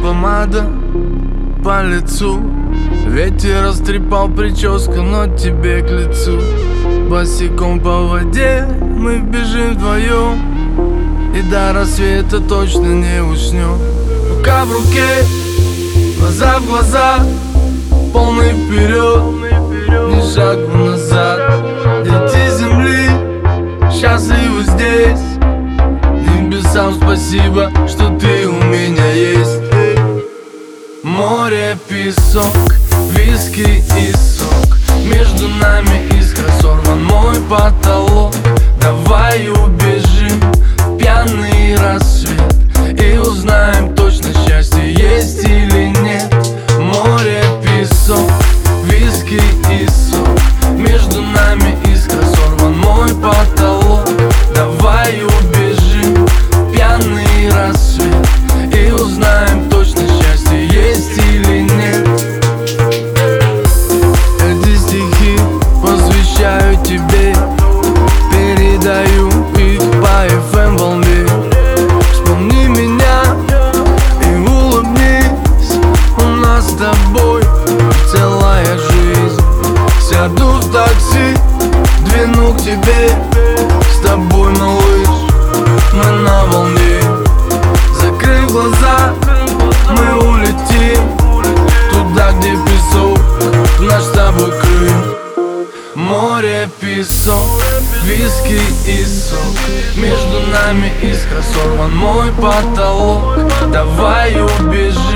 помада по лицу. Ветер растрепал прическу, но тебе к лицу. Босиком по воде мы бежим вдвоем. И до рассвета точно не уснем. Рука в руке, глаза в глаза Полный вперед, ни шагу назад. Дети земли, счастливы здесь. Небесам спасибо, что ты у меня песок, виски и сок С тобой, малыш, мы на волне. Закрыв глаза, мы улетим Туда, где песок, наш с тобой Крым. Море, песок, виски и сок Между нами искра сорван мой потолок. Давай убежим